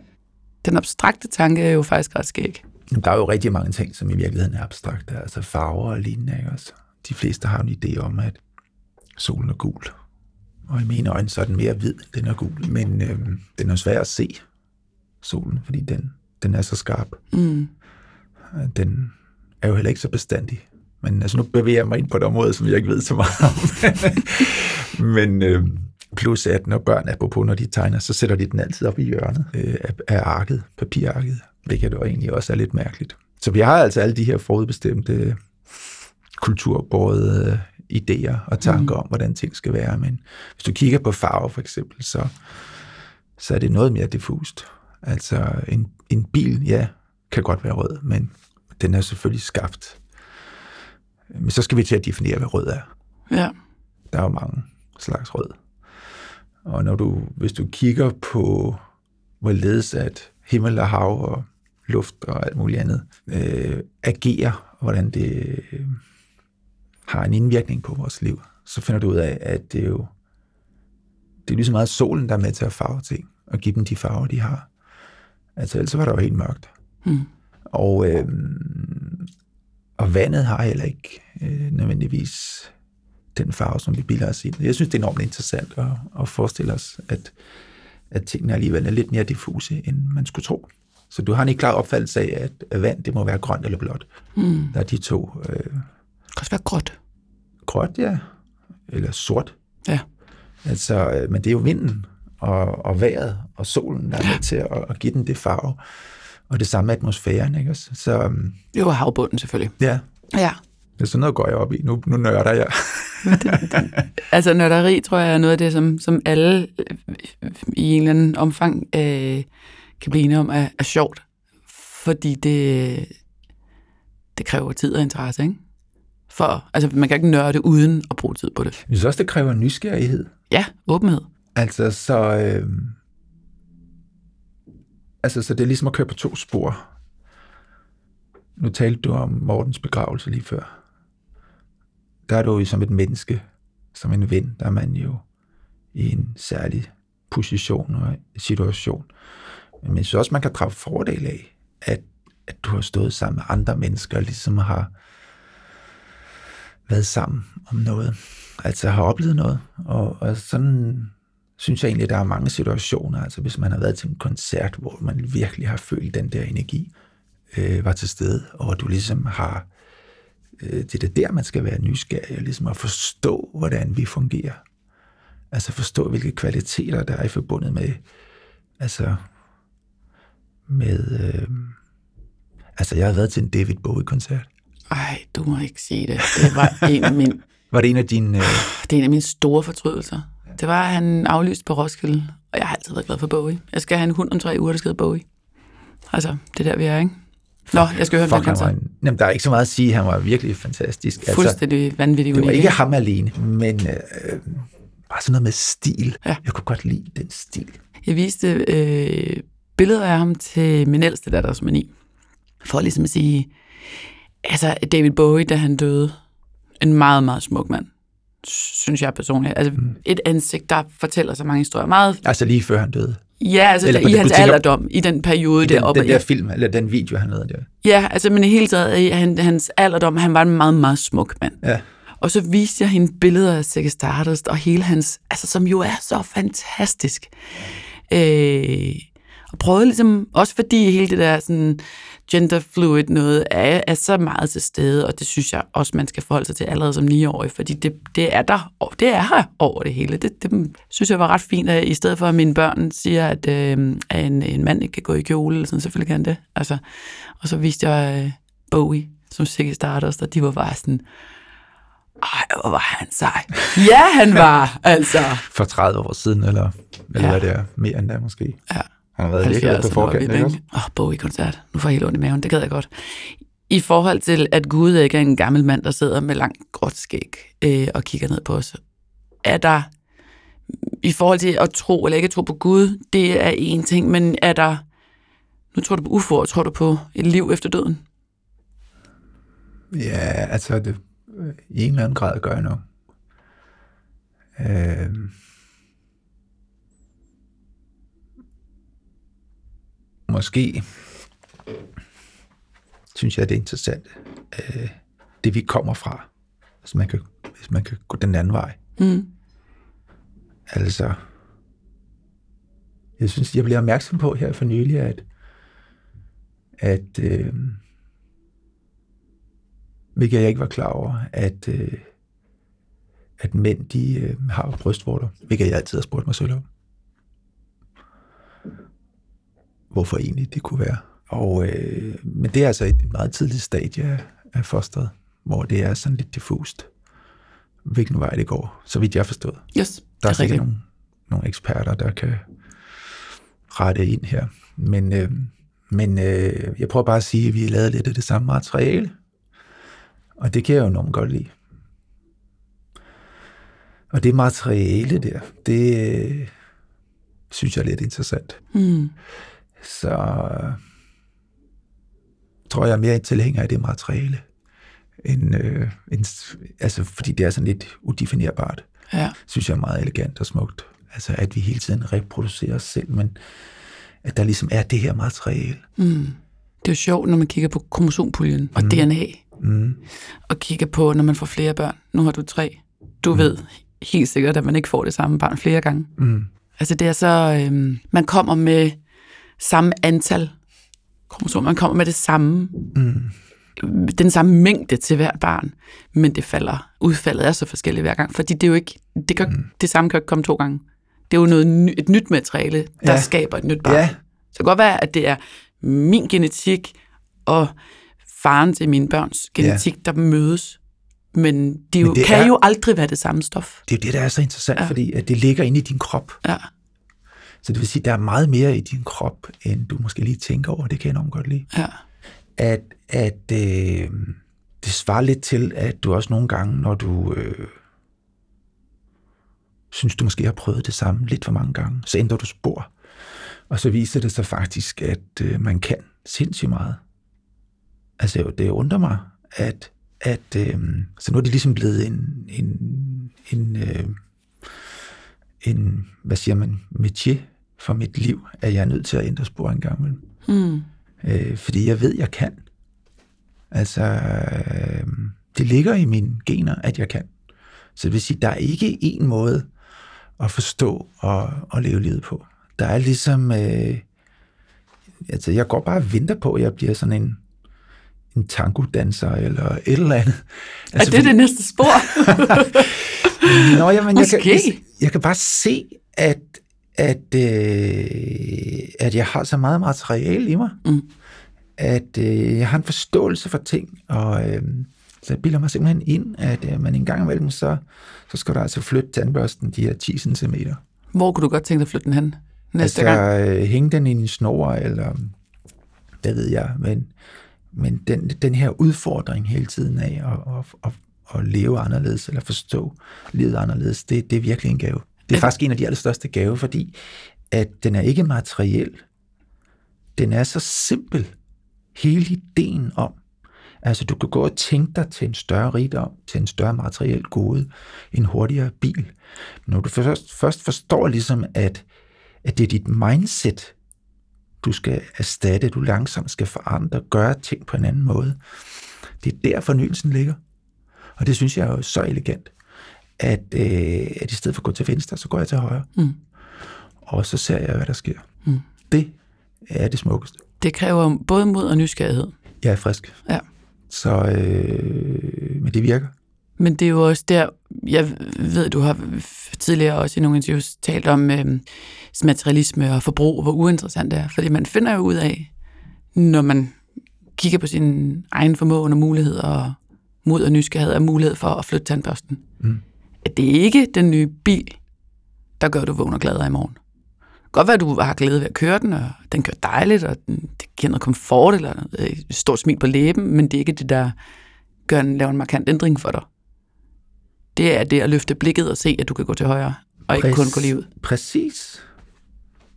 Den abstrakte tanke er jo faktisk ret skæg. Der er jo rigtig mange ting, som i virkeligheden er abstrakte, altså farver og lignende. Ikke? Også. De fleste har en idé om, at solen er gul. Og i mine øjne, så er den mere hvid, den er gul. Men øh, den er svær at se, solen, fordi den, den er så skarp. Mm. Den er jo heller ikke så bestandig. Men altså, nu bevæger jeg mig ind på et område, som jeg ikke ved så meget om. Men øh, plus at når børn, apropos når de tegner, så sætter de den altid op i hjørnet øh, af, af arket, papirarket, hvilket jo egentlig også er lidt mærkeligt. Så vi har altså alle de her forudbestemte kulturbårede idéer og tanker mm. om, hvordan ting skal være. Men hvis du kigger på farver for eksempel, så, så er det noget mere diffust. Altså en, en bil, ja, kan godt være rød, men den er selvfølgelig skabt. Men så skal vi til at definere, hvad rød er. Ja. Der er jo mange slags rød. Og når du, hvis du kigger på, hvorledes at himmel og hav og luft og alt muligt andet øh, agerer, og hvordan det øh, har en indvirkning på vores liv, så finder du ud af, at det er jo det er lige så meget solen, der er med til at farve ting, og give dem de farver, de har. Altså ellers var der jo helt mørkt. Mm. Og, øh, og vandet har heller ikke øh, nødvendigvis den farve, som vi bilder os ind. Jeg synes, det er enormt interessant at, at forestille os, at, at tingene alligevel er lidt mere diffuse, end man skulle tro. Så du har en ikke klar opfattelse af, at, vand, det må være grønt eller blåt. Mm. Der er de to. Øh, Det kan også være gråt. gråt, ja. Eller sort. Ja. Altså, øh, men det er jo vinden og, og vejret og solen, der er med til at, at give den det farve. Og det samme atmosfæren, ikke også? Så øhm, Det er jo havbunden selvfølgelig. ja, Ja. Det er sådan noget, går jeg op i. Nu, nu nørder jeg. Altså nørderi, tror jeg, er noget af det, som, som alle øh, i en eller anden omfang øh, kan blive enige om, er, er sjovt. Fordi det, det kræver tid og interesse, ikke? For, altså, man kan ikke nørde uden at bruge tid på det. Jeg synes også, det kræver nysgerrighed. Ja, åbenhed. Altså, så... Øh, altså, så det er ligesom at køre på to spor. Nu talte du om Mortens begravelse lige før. Der er du jo som et menneske, som en ven, der er man jo i en særlig position og situation. Men jeg synes også, man kan drage fordel af, at, at du har stået sammen med andre mennesker, og ligesom har været sammen om noget. Altså har oplevet noget. Og, og sådan synes jeg egentlig, at der er mange situationer, altså hvis man har været til en koncert, hvor man virkelig har følt den der energi, øh, var til stede, og du ligesom har, det er det der, man skal være nysgerrig, og ligesom at forstå, hvordan vi fungerer. Altså forstå, hvilke kvaliteter, der er i forbundet med, altså, med, øh, altså jeg har været til en David Bowie-koncert. Ej, du må ikke sige det. Det var en af mine, Var det en af dine, øh, det er en af mine store fortrydelser. Det var, at han aflyste på Roskilde, og jeg har altid været glad for Bowie. Jeg skal have en hund om tre uger, der skal Bowie. Altså, det er der, vi er, ikke? Nå, jeg skal høre fuck, han var en, jamen, der er ikke så meget at sige, han var virkelig fantastisk. Altså, Fuldstændig vanvittig det var unik. ikke ham alene, men øh, bare sådan noget med stil. Ja. Jeg kunne godt lide den stil. Jeg viste øh, billeder af ham til min ældste datter, som er ni. For ligesom at sige, altså David Bowie, da han døde, en meget, meget smuk mand, synes jeg personligt. Altså mm. et ansigt, der fortæller så mange historier. Meget, Altså lige før han døde. Ja, altså Eller i hans alderdom, i den periode Den, deroppe. den der film, eller den video, han lavede der. Ja, altså men i hele taget, i han, hans alderdom, han var en meget, meget smuk mand. Ja. Og så viste jeg hende billeder af Ziggy Stardust og hele hans, altså som jo er så fantastisk. Øh, og prøvede ligesom, også fordi hele det der sådan genderfluid noget er, er så meget til stede, og det synes jeg også, man skal forholde sig til allerede som 9-årig, fordi det, det er der, og det er her over det hele. Det, det synes jeg var ret fint, at i stedet for at mine børn siger, at, øh, at en, en mand ikke kan gå i kjole, eller sådan, selvfølgelig kan han det. Altså, og så viste jeg øh, Bowie som Ziggy Stardust, og de var bare sådan, ej, hvor var han sej. Ja, han var, altså. For 30 år siden, eller, eller Ja. hvad det er. Mere end da måske. Ja. Han har været virkelig på 70'erne var forkant, vildt, ikke også? Åh, oh, Bowie-koncert. Nu får jeg helt ondt i maven. Det gad jeg godt. I forhold til, at Gud ikke er en gammel mand, der sidder med langt gråt skæg øh, og kigger ned på os, er der, i forhold til at tro eller ikke at tro på Gud, det er en ting, men er der, nu tror du på UFO'er, tror du på et liv efter døden? Ja, altså det, øh, i en eller anden grad gør jeg nok. Øh, måske synes jeg, det er interessant, øh, det vi kommer fra, hvis man kan, hvis man kan gå den anden vej. Mm. Altså, jeg synes, jeg bliver opmærksom på her for nylig, at, at øh, hvilket jeg ikke var klar over, at, øh, at mænd, de øh, har brystvorter, hvilket jeg altid har spurgt mig selv om. Hvorfor egentlig det kunne være. Og, øh, men det er altså et meget tidligt stadie af, af fosteret, hvor det er sådan lidt diffust, hvilken vej det går, så vidt jeg forstod. Yes, Der er er sikkert nogle, nogle eksperter, der kan rette ind her. Men, øh, men øh, jeg prøver bare at sige, at vi har lavet lidt af det samme materiale. Og det kan jeg jo enormt godt lide. Og det materiale der, det øh, synes jeg er lidt interessant. Mm. Så øh, tror jeg er mere en tilhænger af det materiale. End, øh, end, altså, fordi det er sådan lidt udefinerbart Ja. synes jeg er meget elegant og smukt. Altså, at vi hele tiden reproducerer os selv, men at der ligesom er det her materiale. Mm. Det er jo sjovt, når man kigger på kromosompuljen og DNA, Mm. og kigger på, når man får flere børn. Nu har du tre. Du mm. ved helt sikkert, at man ikke får det samme barn flere gange. Mm. Altså det er så, øhm, man kommer med samme antal kromosomer, man kommer med det samme, Mm. den samme mængde til hver barn, men det falder, udfaldet er så forskelligt hver gang, fordi det er jo ikke, det, kan, mm. det samme kan ikke komme to gange. Det er jo noget, et nyt materiale, der Ja. skaber et nyt barn. Ja. Så det kan godt være, at det er min genetik og faren til mine børns genetik, ja. der mødes, men de jo, Men det kan er- jo aldrig være det samme stof. Det er jo det, der er så interessant. Ja. fordi at det ligger inde i din krop. Ja. Så det vil sige, der er meget mere i din krop, end du måske lige tænker over. Det kan jeg enormt godt lide. Ja. At, at øh, det svarer lidt til, at du også nogle gange, når du øh, synes, du måske har prøvet det samme lidt for mange gange, så ændrer du spor. Og så viser det sig faktisk, at øh, man kan sindssygt meget. Altså, det undrer mig, at, at øh, så nu er det ligesom blevet en, en, en, øh, en, hvad siger man, métier for mit liv, at jeg er nødt til at ændre spor en gang imellem. Mm. Øh, fordi jeg ved, jeg kan. Altså, øh, det ligger i mine gener, at jeg kan. Så det vil sige, der er ikke én måde at forstå og, og leve livet på. Der er ligesom, øh, altså jeg går bare og venter på, at jeg bliver sådan en, en tango-danser eller et eller andet. Altså, er det det næste spor? Nå, jamen, jeg, kan, jeg, jeg kan bare se, at, at, øh, at jeg har så meget materiale i mig, Mm. at øh, jeg har en forståelse for ting, og øh, så jeg bilder mig simpelthen ind, at øh, man en gang imellem, så, så skal du altså flytte tandbørsten de her 10 cm. Hvor kunne du godt tænke dig at flytte den hen næste altså, gang? øh, hænge den i en snor, eller hvad ved jeg, men, men den, den her udfordring hele tiden af at, at, at, at leve anderledes, eller forstå livet anderledes, det, det er virkelig en gave. Det er faktisk en af de allerstørste gave, fordi at den er ikke materiel. Den er så simpel. Hele ideen om, altså du kan gå og tænke dig til en større rigdom, til en større materiel gode, en hurtigere bil. Når du først, først forstår ligesom, at, at det er dit mindset, du skal erstatte, du langsomt skal forandre, gøre ting på en anden måde. Det er der fornyelsen ligger. Og det synes jeg er jo så elegant, at, øh, at i stedet for at gå til venstre, så går jeg til højre. Mm. Og så ser jeg, hvad der sker. Mm. Det er det smukkeste. Det kræver både mod og nysgerrighed. Jeg er frisk. Ja. Så, øh, men det virker. Men det er jo også der, jeg ved, du har tidligere også i nogle interviews talt om øh, materialisme og forbrug, hvor uinteressant det er. Fordi man finder jo ud af, når man kigger på sin egen formåen og muligheder og mod og nysgerrighed og mulighed for at flytte tandbørsten, Mm. At det er ikke den nye bil, der gør, du vågner gladere i morgen. godt være, at du har glæde ved at køre den, og den kører dejligt, og den, det giver noget komfort, eller øh, et stort smil på læben, men det er ikke det, der gør en, laver en markant ændring for dig. Det er det at løfte blikket og se, at du kan gå til højre, og ikke kun gå lige ud. Præcis.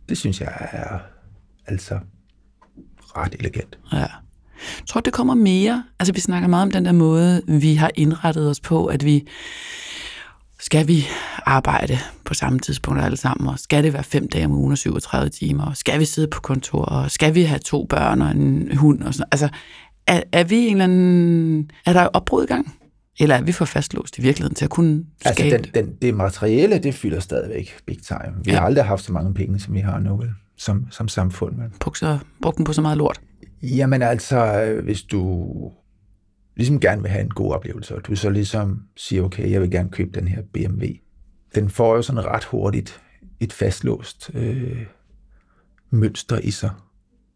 Det synes jeg er altså ret elegant. Ja. Jeg tror, det kommer mere. Altså, vi snakker meget om den der måde, vi har indrettet os på, at vi skal vi arbejde på samme tidspunkt alle sammen, og skal det være fem dage om ugen og 37 timer, og skal vi sidde på kontor, og skal vi have to børn og en hund og sådan Altså, er, er vi en eller anden... Er der opbrud i gang? Eller er vi for fastlåst i virkeligheden til at kunne skabe Altså, den, den, det materielle, det fylder stadigvæk big time. Vi Ja. har aldrig haft så mange penge, som vi har nu, vel? Som, som samfund. Vel? brugt, så, brugt den på så meget lort? Jamen altså, hvis du ligesom gerne vil have en god oplevelse, og du så ligesom siger, okay, jeg vil gerne købe den her BMW, den får jo sådan ret hurtigt et fastlåst øh, mønster i sig.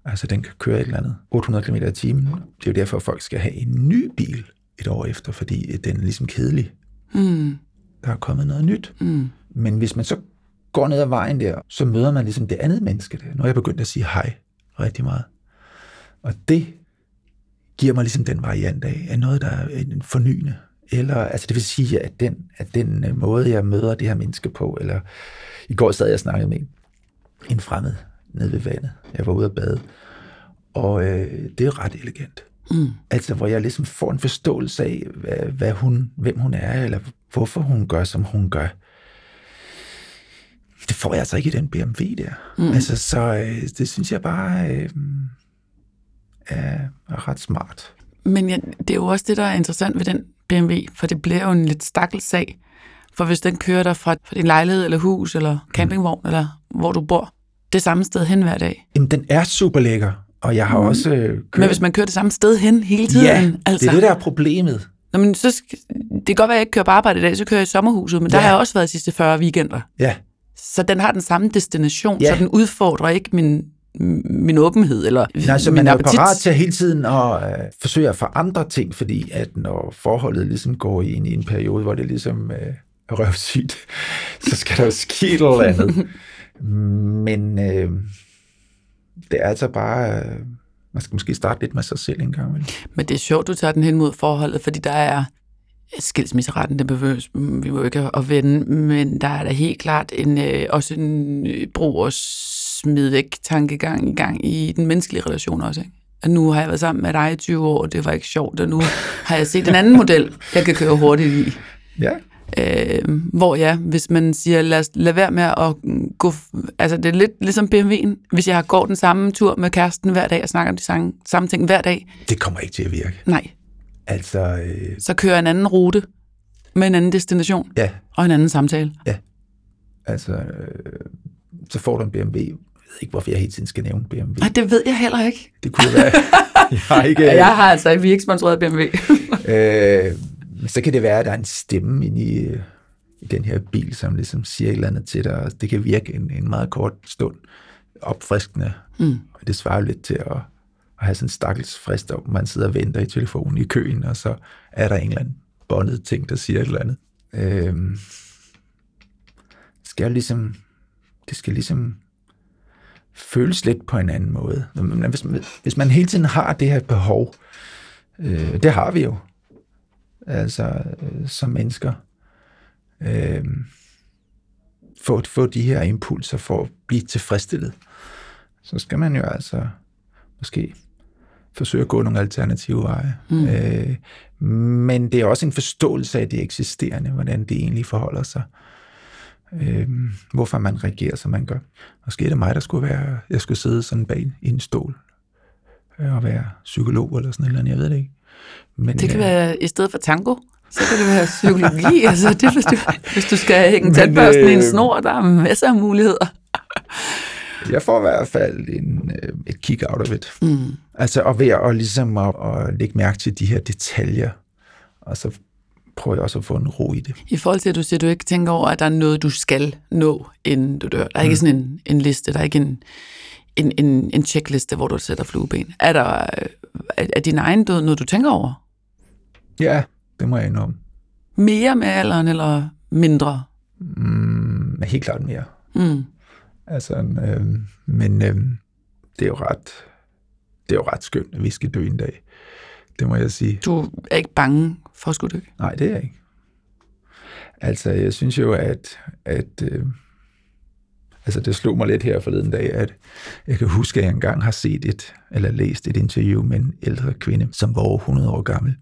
Altså, den kan køre et eller andet 800 km i timen. Det er jo derfor, at folk skal have en ny bil et år efter, fordi den er ligesom kedelig. Mm, Der er kommet noget nyt. mm, Men hvis man så går ned ad vejen der, så møder man ligesom det andet menneske der. Nu er jeg begyndt at sige hej rigtig meget. Og det giver mig ligesom den variant af, af noget, der er en fornyende. Eller, altså det vil sige, at den, at den øh, måde, jeg møder det her menneske på, eller i går sad jeg og snakkede med en, en fremmed nede ved vandet. Jeg var ude at bade. Og øh, det er ret elegant. mm. Altså, hvor jeg ligesom får en forståelse af, hvad, hvad hun, hvem hun er, eller hvorfor hun gør, som hun gør. Det får jeg altså ikke i den BMW der. Mm. Altså, så øh, det synes jeg bare øh, er, er ret smart. Men ja, det er jo også det, der er interessant ved den BMW, for det bliver jo en lidt stakkels sag. For hvis den kører dig fra, fra din lejlighed eller hus eller campingvogn, mm. eller hvor du bor, det samme sted hen hver dag. Jamen, den er super lækker, og jeg har mm. også øh, kørt... Men hvis man kører det samme sted hen hele tiden, ja, altså, det er det, der er problemet. Nå, men så skal, det kan godt være, at jeg ikke kører på arbejde i dag, så kører jeg i sommerhuset, men ja. der har jeg også været de sidste 40 weekender. Ja, Så den har den samme destination, Ja. så den udfordrer ikke min, min åbenhed eller Nej, så min man er appetit. parat til hele tiden at øh, forsøge at forandre ting, fordi at når forholdet ligesom går ind i en periode, hvor det ligesom øh, er røvsygt, så skal der jo ske et eller andet. Men øh, det er altså bare... Øh, man skal måske starte lidt med sig selv en gang. Vel? Men det er sjovt, du tager den hen mod forholdet, fordi der er skilsmisseretten, det behøves vi må jo ikke at vende, men der er da helt klart en, øh, også en øh, brug og smid væk tankegang i gang i den menneskelige relation også. Ikke? At nu har jeg været sammen med dig i 20 år, og det var ikke sjovt, og nu har jeg set en anden model, jeg kan køre hurtigt i. Ja, Øh, hvor ja, hvis man siger, lad, lad være med at gå... Altså, det er lidt ligesom BMW'en. Hvis jeg går den samme tur med kæresten hver dag og snakker om de samme, samme ting hver dag, det kommer ikke til at virke. nej, Altså, øh, så kører en anden rute med en anden destination ja, og en anden samtale. altså, øh, så får du en BMW. Jeg ved ikke, hvorfor jeg hele tiden skal nævne BMW. Nej, det ved jeg heller ikke. Det kunne være... jeg har ikke... Jeg har altså vi er ikke sponsoreret BMW. Øh, men så kan det være, at der er en stemme inde i, øh, i den her bil, som ligesom siger et eller andet til dig. og Det kan virke en, en meget kort stund opfriskende. Mm. Og det svarer lidt til at, at have sådan en stakkels frist, hvor man sidder og venter i telefonen i køen, og så er der en eller anden bondet ting, der siger et eller andet. Øh, skal ligesom, det skal ligesom føles lidt på en anden måde. Hvis, hvis man hele tiden har det her behov, øh, det har vi jo, altså øh, som mennesker, øh, få, få de her impulser for at blive tilfredsstillet, så skal man jo altså måske forsøge at gå nogle alternative veje. Mm. Øh, men det er også en forståelse af det eksisterende, hvordan det egentlig forholder sig. Øh, hvorfor man reagerer, som man gør. Måske er det mig, der skulle være, jeg skulle sidde sådan bag i en stol øh, og være psykolog eller sådan et eller andet, jeg ved det ikke. Men, Det kan øh, være, i stedet for tango, så kan det være psykologi. altså, det, hvis, du, hvis du skal hænge tandbørsten i en øh, snor, der er masser af muligheder. Jeg får i hvert fald en, øh, et kick out of it. Mm. Altså, og ved at, ligesom at, at lægge mærke til de her detaljer, og så prøver jeg også at få en ro i det. I forhold til, at du siger, at du ikke tænker over, at der er noget, du skal nå, inden du dør. Der er ikke sådan en, en liste, der er ikke en, en, en, en checkliste, hvor du sætter flueben. Er, der, er, er din egen død noget, du tænker over? Ja, det må jeg indrømme. Mere med alderen, eller mindre? Mm, helt klart mere. Mm. Altså, øh, men øh, det er jo ret, det er jo ret skønt, at vi skal dø en dag. Det må jeg sige. Du er ikke bange for at skulle dø? Nej, det er jeg ikke. Altså, jeg synes jo, at, at øh, altså det slog mig lidt her forleden dag, at jeg kan huske, at jeg engang har set et, eller læst et interview med en ældre kvinde, som var over 100 år gammel,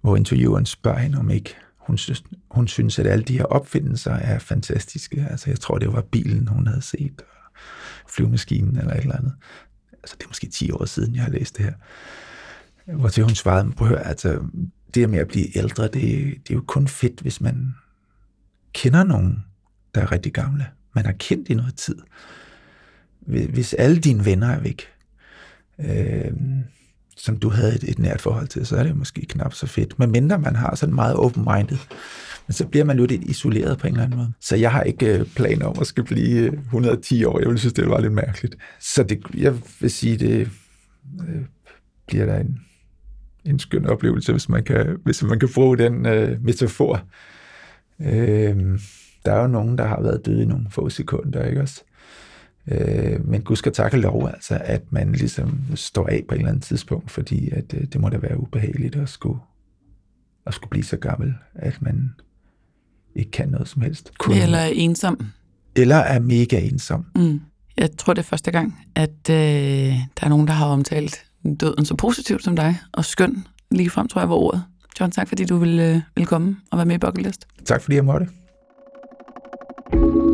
hvor intervieweren spørger hende, om ikke hun synes, hun synes, at alle de her opfindelser er fantastiske. Altså, jeg tror, det var bilen, hun havde set, og flyvemaskinen eller et eller andet. Altså, det er måske 10 år siden, jeg har læst det her. Hvor til hun svarede, prøv at høre, altså, det med at blive ældre, det, det er jo kun fedt, hvis man kender nogen, der er rigtig gamle. Man har kendt i noget tid. Hvis alle dine venner er væk, øh, som du havde et, et nært forhold til, så er det måske knap så fedt. Men mindre man har sådan meget open-minded, men så bliver man jo lidt isoleret på en eller anden måde. Så jeg har ikke øh, planer om at skal blive øh, 110 år. Jeg vil synes, det var lidt mærkeligt. Så det, jeg vil sige, det øh, bliver der en, en skøn oplevelse, hvis man kan, hvis man kan bruge den øh, metafor. Øh, der er jo nogen, der har været døde i nogle få sekunder, ikke også? Øh, men Gud skal takke lov, altså, at man ligesom står af på et eller andet tidspunkt, fordi at, øh, det må da være ubehageligt at skulle, at skulle blive så gammel, at man ikke kan noget som helst. Kun, eller er ensom. Eller er mega ensom. Mm. Jeg tror, det er første gang, at øh, der er nogen, der har omtalt døden så positivt som dig, og skøn lige frem, tror jeg, var ordet. John, tak fordi du ville, øh, ville komme og være med i Bucket List. Tak fordi jeg måtte. thank you